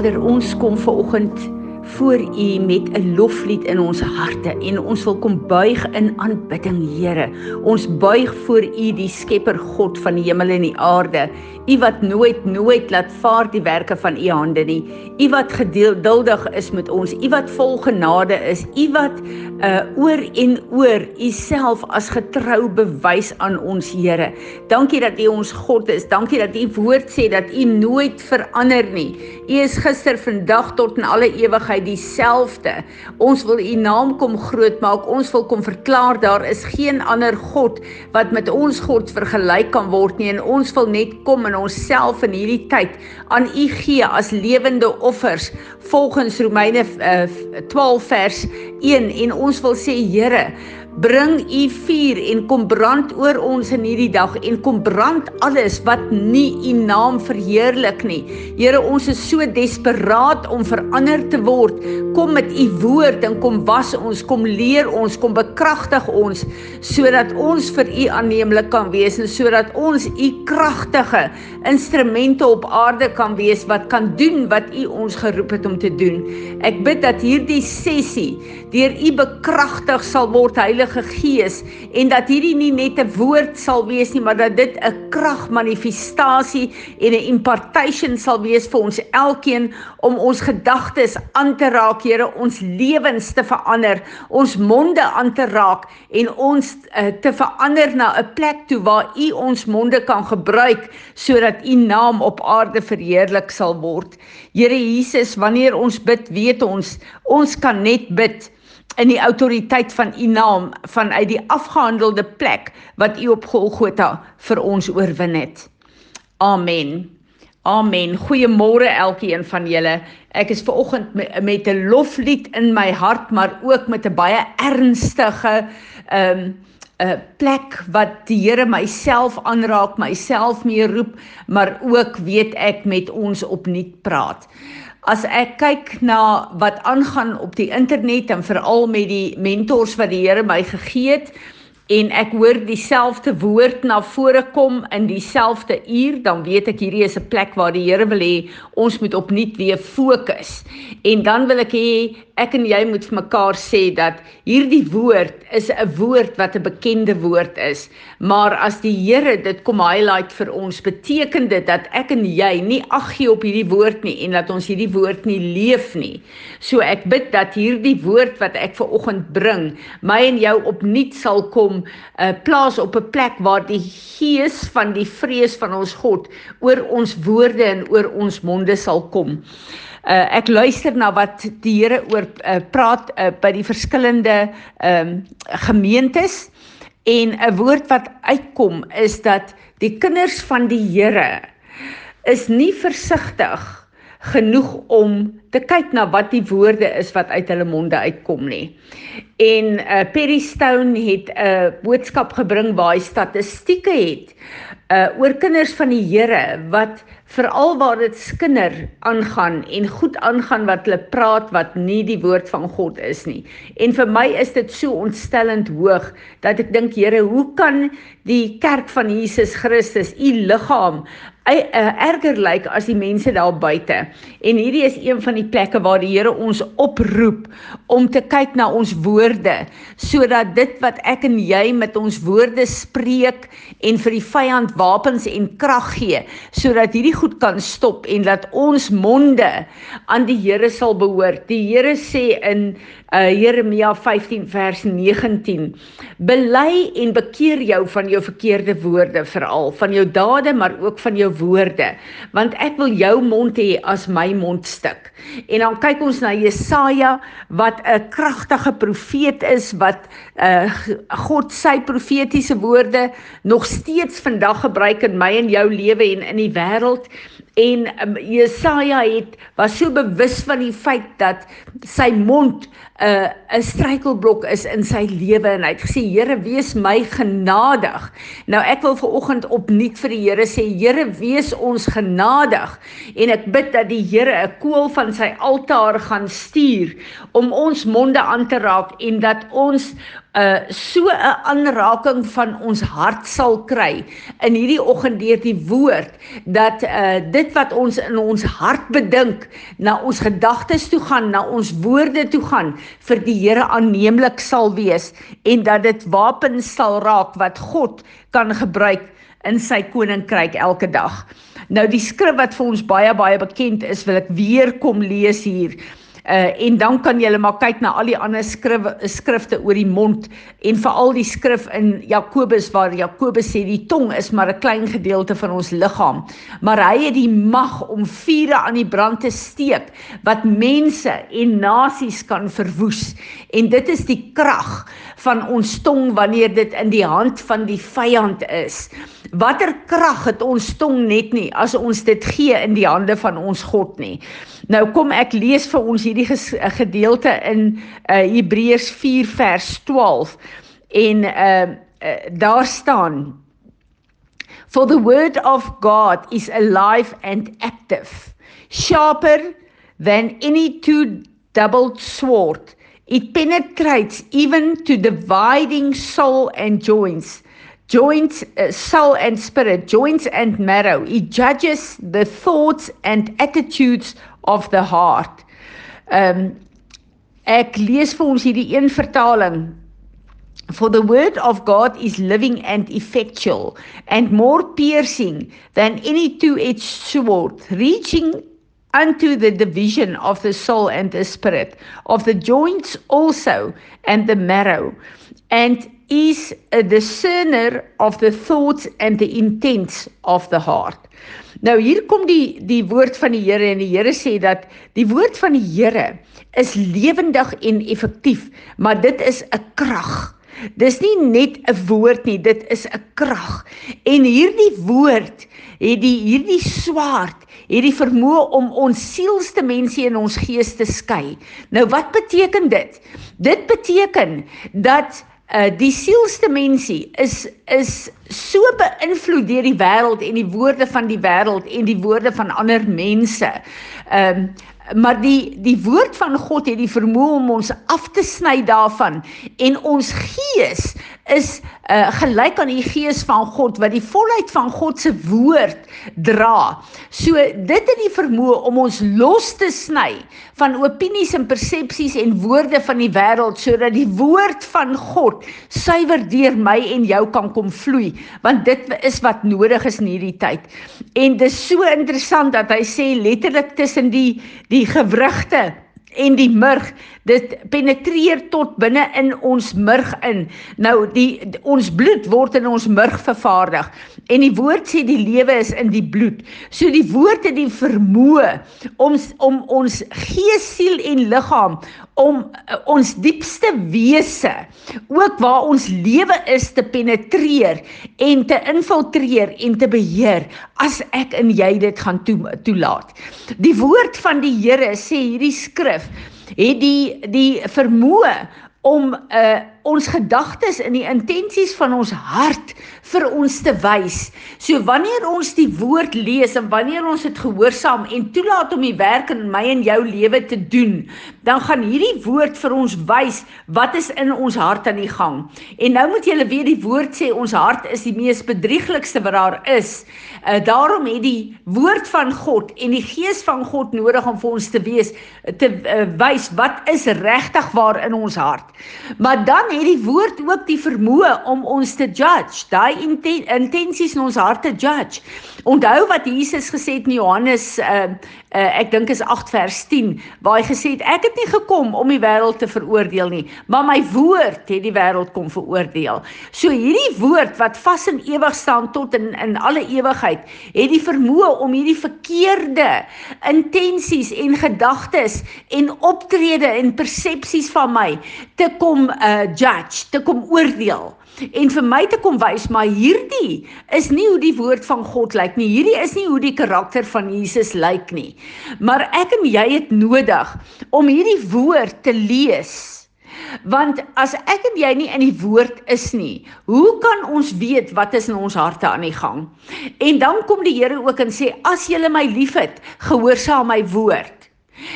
Vader, ons kom ver oggend voor U met 'n loflied in ons harte en ons wil kom buig in aanbidding, Here. Ons buig voor U, die Skepper God van die hemel en die aarde. U wat nooit nooit laat vaar die werke van U hande nie. U wat geduldig is met ons. U wat vol genade is. U wat uh oor en oor U self as getrou bewys aan ons, Here. Dankie dat U ons God is. Dankie dat U woord sê dat U nooit verander nie. U is gister, vandag tot in alle ewigheid dieselfde. Ons wil u naam kom groot maak. Ons wil kom verklaar daar is geen ander God wat met ons God vergelyk kan word nie en ons wil net kom in onsself in hierdie tyd aan u gee as lewende offers volgens Romeine uh, eh, 12 vers 1 en ons wil sê Here bring u vuur en kom brand oor ons in hierdie dag en kom brand alles wat nie u naam verheerlik nie. Here, ons is so desperaat om verander te word. Kom met u woord en kom was ons, kom leer ons, kom bekragtig ons sodat ons vir u aanneemlik kan wees en sodat ons u kragtige instrumente op aarde kan wees wat kan doen wat u ons geroep het om te doen. Ek bid dat hierdie sessie deur u bekragtig sal word, Heilige Heilige Gees en dat hierdie nie net 'n woord sal wees nie, maar dat dit 'n kragmanifestasie en 'n impartation sal wees vir ons elkeen om ons gedagtes aan te raak, Here, ons lewens te verander, ons monde aan te raak en ons uh, te verander na 'n plek toe waar U ons monde kan gebruik sodat U naam op aarde verheerlik sal word. Here Jesus, wanneer ons bid, weet ons, ons kan net bid in die autoriteit van u naam vanuit die afgehandelde plek wat u op Golgotha vir ons oorwin het. Amen. Amen. Goeiemôre elkeen van julle. Ek is ver oggend met 'n loflied in my hart, maar ook met 'n baie ernstige ehm um, 'n plek wat die Here myself aanraak, myself mee roep, maar ook weet ek met ons opnuut praat. As ek kyk na wat aangaan op die internet en veral met die mentors wat die Here my gegee het en ek hoor dieselfde woord na vore kom in dieselfde uur, dan weet ek hierdie is 'n plek waar die Here wil hê ons moet opnuut weer fokus. En dan wil ek hê ek en jy moet vir mekaar sê dat hierdie woord is 'n woord wat 'n bekende woord is, maar as die Here dit kom highlight vir ons, beteken dit dat ek en jy nie ag gee op hierdie woord nie en dat ons hierdie woord nie leef nie. So ek bid dat hierdie woord wat ek ver oggend bring, my en jou opnuut sal kom 'n uh, eh, plaas op 'n plek waar die gees van die vrees van ons God oor ons woorde en oor ons monde sal kom. Uh, ek luister na wat die Here oor uh, praat uh, by die verskillende um, gemeentes en 'n woord wat uitkom is dat die kinders van die Here is nie versigtig genoeg om te kyk na wat die woorde is wat uit hulle monde uitkom nie. En uh, Perry Stone het 'n uh, boodskap gebring waar hy statistieke het uh oor kinders van die Here wat veral waar dit skinder aangaan en goed aangaan wat hulle praat wat nie die woord van God is nie. En vir my is dit so ontstellend hoog dat ek dink Here, hoe kan die kerk van Jesus Christus, u liggaam, uh, erger lyk as die mense daar buite? En hierdie is een van die plekke waar die Here ons oproep om te kyk na ons woorde sodat dit wat ek en jy met ons woorde spreek en vir die vyand wapens en krag gee sodat hierdie goed kan stop en dat ons monde aan die Here sal behoort. Die Here sê in uh, Jeremia 15 vers 19: Bely en bekeer jou van jou verkeerde woorde veral, van jou dade maar ook van jou woorde, want ek wil jou mond hê as my mondstuk. En dan kyk ons na Jesaja wat 'n kragtige profeet is wat uh, God sy profetiese woorde nog steeds vandag gebruik in my en jou lewe en in die wêreld en um, Jesaja het was so bewus van die feit dat sy mond 'n uh, 'n struikelblok is in sy lewe en hy het gesê Here wees my genadig. Nou ek wil vanoggend opnuut vir die Here sê Here wees ons genadig en ek bid dat die Here 'n koel van sy altaar gaan stuur om ons monde aan te raak en dat ons uh so 'n aanraking van ons hart sal kry in hierdie oggend deur die woord dat uh dit wat ons in ons hart bedink na ons gedagtes toe gaan na ons woorde toe gaan vir die Here aanneemlik sal wees en dat dit wapens sal raak wat God kan gebruik in sy koninkryk elke dag. Nou die skrif wat vir ons baie baie bekend is, wil ek weer kom lees hier. Uh en dan kan jy maar kyk na al die ander skrif skrifte oor die mond en veral die skrif in Jakobus waar Jakobus sê die tong is maar 'n klein gedeelte van ons liggaam maar hy het die mag om vuure aan die brand te steek wat mense en nasies kan verwoes. En dit is die krag van ons tong wanneer dit in die hand van die vyand is. Watter krag het ons tong net nie as ons dit gee in die hande van ons God nie Nou kom ek lees vir ons hierdie gedeelte in uh, Hebreërs 4 vers 12 en uh, uh, daar staan For the word of God is alive and active sharper than any two-doubled sword. It penetrates even to dividing soul and joints joints uh, soul and spirit joints and marrow. It judges the thoughts and attitudes of the heart. Um ek lees vir ons hierdie een vertaling. For the word of God is living and effectual and more piercing than any two-edged sword, reaching unto the division of the soul and the spirit, of the joints also and the marrow, and is a discerner of the thoughts and the intents of the heart. Nou hier kom die die woord van die Here en die Here sê dat die woord van die Here is lewendig en effektief, maar dit is 'n krag. Dis nie net 'n woord nie, dit is 'n krag. En hierdie woord het die hierdie swaard het die vermoë om ons sielste mense en ons gees te skei. Nou wat beteken dit? Dit beteken dat uh die sielste mensie is is so beïnvloed deur die wêreld en die woorde van die wêreld en die woorde van ander mense. Ehm um, maar die die woord van God het die vermoë om ons af te sny daarvan en ons gees is uh, gelyk aan die gees van God wat die volheid van God se woord dra. So dit het die vermoë om ons los te sny van opinies en persepsies en woorde van die wêreld sodat die woord van God suiwer deur my en jou kan kom vloei want dit is wat nodig is in hierdie tyd. En dis so interessant dat hy sê letterlik tussen die die gewrigte en die murg dit penetreer tot binne in ons murg in. Nou die ons bloed word in ons murg vervaardig. En die woord sê die lewe is in die bloed. So die woord het die vermoë om om ons gees siel en liggaam om uh, ons diepste wese ook waar ons lewe is te penetreer en te infiltreer en te beheer as ek en jy dit gaan toe, toelaat. Die woord van die Here sê hierdie skrif het die die vermoë om uh ons gedagtes en die intensies van ons hart vir ons te wys. So wanneer ons die woord lees en wanneer ons dit gehoorsaam en toelaat om die werk in my en jou lewe te doen, dan gaan hierdie woord vir ons wys wat is in ons hart aan die gang. En nou moet julle weet die woord sê ons hart is die mees bedrieglikste wat daar is. Uh daarom het die woord van God en die gees van God nodig om vir ons te wees te uh, wys wat is regtig waar in ons hart. Maar dan het die woord ook die vermoë om ons te judge, daai intensies in ons harte judge. Onthou wat Jesus gesê het in Johannes uh, uh ek dink is 8 vers 10 waar hy gesê het ek het nie gekom om die wêreld te veroordeel nie, maar my woord het die wêreld kom veroordeel. So hierdie woord wat vas en ewig staan tot in in alle ewigheid, het die vermoë om hierdie verkeerde intensies en gedagtes en optrede en persepsies van my te kom uh judge, te kom oordeel en vir my te kom wys maar hierdie is nie hoe die woord van God lyk nie. Hierdie is nie hoe die karakter van Jesus lyk nie. Maar ek en jy het nodig om hierdie woord te lees. Want as ek en jy nie in die woord is nie, hoe kan ons weet wat is in ons harte aan die gang? En dan kom die Here ook en sê as jy my liefhet, gehoorsaam my woord.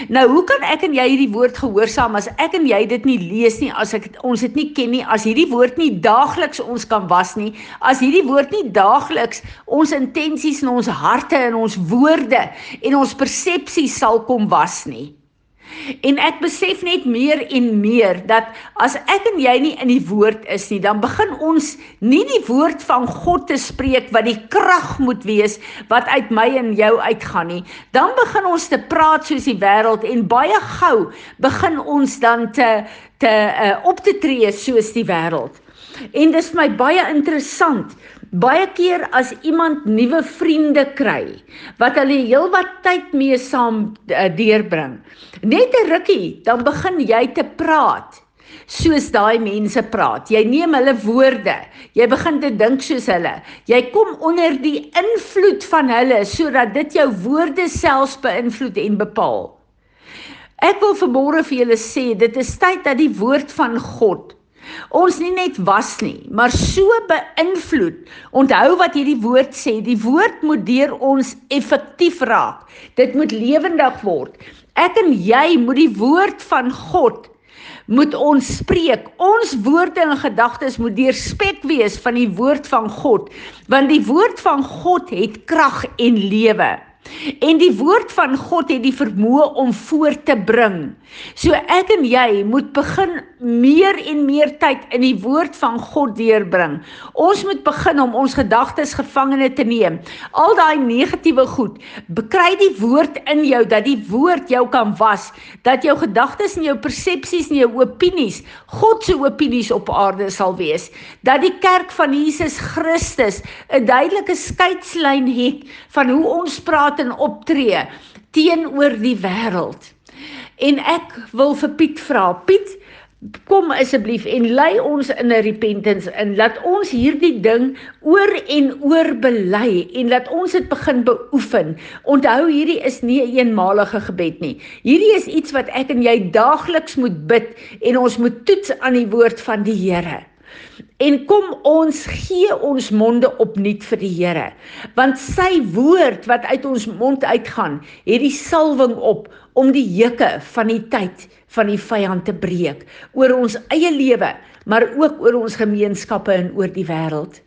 Nou, hoe kan ek en jy hierdie woord gehoorsaam as ek en jy dit nie lees nie, as ek ons dit nie ken nie, as hierdie woord nie daagliks ons kan was nie, as hierdie woord nie daagliks ons intensies in ons harte en ons woorde en ons persepsies sal kom was nie. En ek besef net meer en meer dat as ek en jy nie in die woord is nie, dan begin ons nie die woord van God te spreek wat die krag moet wees wat uit my en jou uitgaan nie. Dan begin ons te praat soos die wêreld en baie gou begin ons dan te te uh, op te tree soos die wêreld. En dis vir my baie interessant. Baie keer as iemand nuwe vriende kry wat hulle heelwat tyd mee saam uh, deurbring. Net 'n rukkie, dan begin jy te praat soos daai mense praat. Jy neem hulle woorde. Jy begin te dink soos hulle. Jy kom onder die invloed van hulle sodat dit jou woorde selfs beïnvloed en bepaal. Ek wil vanmôre vir julle sê, dit is tyd dat die woord van God Ons nie net was nie, maar so beïnvloed. Onthou wat hierdie woord sê, die woord moet deur ons effektief raak. Dit moet lewendig word. Ek en jy moet die woord van God moet ons spreek. Ons woorde en gedagtes moet deurspek wees van die woord van God, want die woord van God het krag en lewe. En die woord van God het die vermoë om voor te bring. So ek en jy moet begin meer en meer tyd in die woord van God deurbring. Ons moet begin om ons gedagtes gevangene te neem. Al daai negatiewe goed, bekry die woord in jou dat die woord jou kan was, dat jou gedagtes en jou persepsies en jou opinies God se opinies op aarde sal wees. Dat die kerk van Jesus Christus 'n duidelike skeidslyn het van hoe ons praat en optree teenoor die wêreld. En ek wil vir Piet vra, Piet, kom asseblief en lei ons in 'n repentance in. Laat ons hierdie ding oor en oor bely en laat ons dit begin beoefen. Onthou hierdie is nie 'n een eenmalige gebed nie. Hierdie is iets wat ek en jy daagliks moet bid en ons moet toets aan die woord van die Here. En kom ons gee ons monde opnuut vir die Here. Want sy woord wat uit ons mond uitgaan, het die salwing op om die juke van die tyd van die vyand te breek oor ons eie lewe, maar ook oor ons gemeenskappe en oor die wêreld.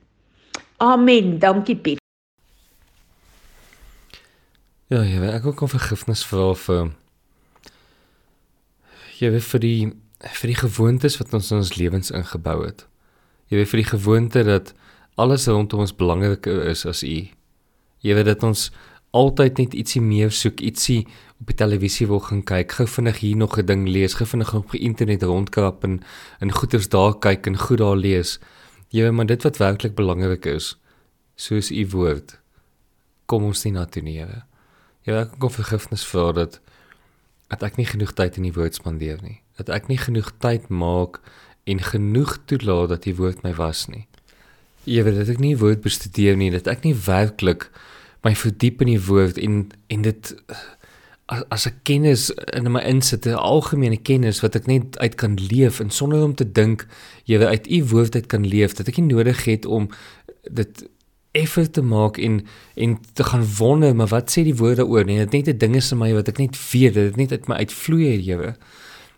Amen. Dankie Piet. Ja, ja, ek ook kom vergifnis vra vir jy weet vir die vir die gewoontes wat ons in ons lewens ingebou het. Jy weet vir die gewoonte dat alles rondom ons belangriker is as U. Jy weet dat ons altyd net ietsie meer soek, ietsie op die televisie wil gaan kyk, gou vinnig hier nog 'n ding lees, gou vinnig op die internet rondkrap en in goeders daar kyk en goed daar lees. Jy weet maar dit wat werklik belangrik is, soos U woord, kom ons nie na toe nie, Here. Jy weet ek kom vergifnis vra dat dat ek nie genoeg tyd in die woord spandeer nie. Dat ek nie genoeg tyd maak en genoeg toelaat dat die woord my was nie. Jy weet dat ek nie woord bestudeer nie, dat ek nie werklik my verdiep in die woord en en dit as, as 'n kennis in my insit, 'n algemene kennis wat ek net uit kan leef en sonder om te dink jy weet uit u woord uit kan leef, dat ek nie nodig het om dit effort te maak en en te gaan wonder maar wat sê die woorde oor nie dit net 'n ding is in my wat ek net weet dit net uit my uitvloei jy weet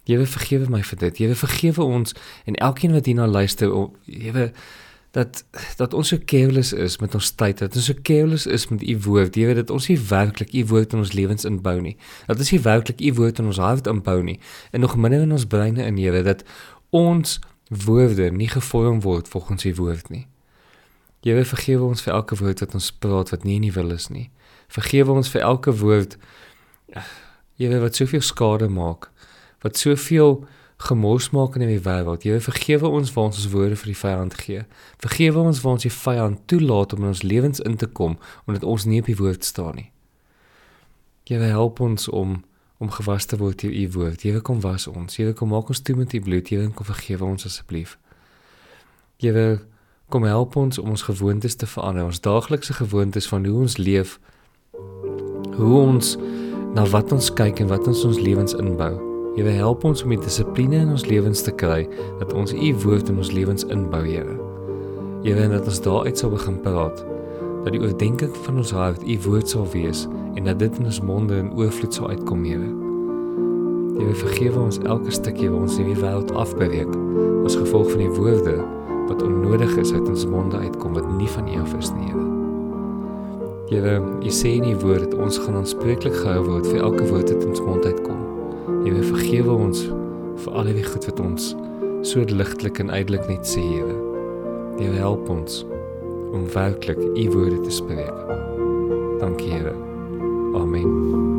Jewe vergewe my vir dit. Jewe vergewe ons en elkeen wat hierna luister, Jewe dat dat ons so careless is met ons tyd, dat ons so careless is met u woord. Jewe dat ons nie werklik u woord in ons lewens inbou nie. Dat ons nie werklik u woord in ons hart inbou nie en nog minder in ons breine in Jewe dat ons woorde nie gevorm word volgens u woord nie. Jewe vergewe ons vir elke woord wat ons praat wat nie in u wil is nie. Vergewe ons vir elke woord Jewe wat soveel skade maak wat soveel gemors maak in die wêreld. Jy vergewe ons waar ons ons woorde vir die vyand gee. Vergewe ons waar ons die vyand toelaat om in ons lewens in te kom omdat ons nie op die woord staan nie. Jy help ons om om gewas te word deur u woord. Jy kom was ons. Jy kom maak ons toe met u bloed. Jy kom vergewe ons asseblief. Jy kom help ons om ons gewoontes te verander. Ons daaglikse gewoontes van hoe ons leef. Hoe ons na wat ons kyk en wat ons ons lewens inbou. Wil help ons om die dissipline in ons lewens te kry dat ons u woord in ons lewens inbou, Here. Jy wil dat ons daaruit sal begin praat dat die oordeenking van ons hart u woord sal wees en dat dit in ons monde in oorvloed sal uitkom, Here. Here vergewe ons elke stukkie wat ons in die wêreld afbreek as gevolg van die woorde wat onnodig is uit ons monde uitkom wat nie van U af is nie. Here. Here, U sê in U woord dat ons gaan aanspreeklik gehou word vir elke woord wat ons mond uitkom. Here, vergewe ons vir al die goed wat ons so ligtelik en uitelik net sê, Here. Here, help ons om werklik U woorde te spreek. Dankie, Here. Amen.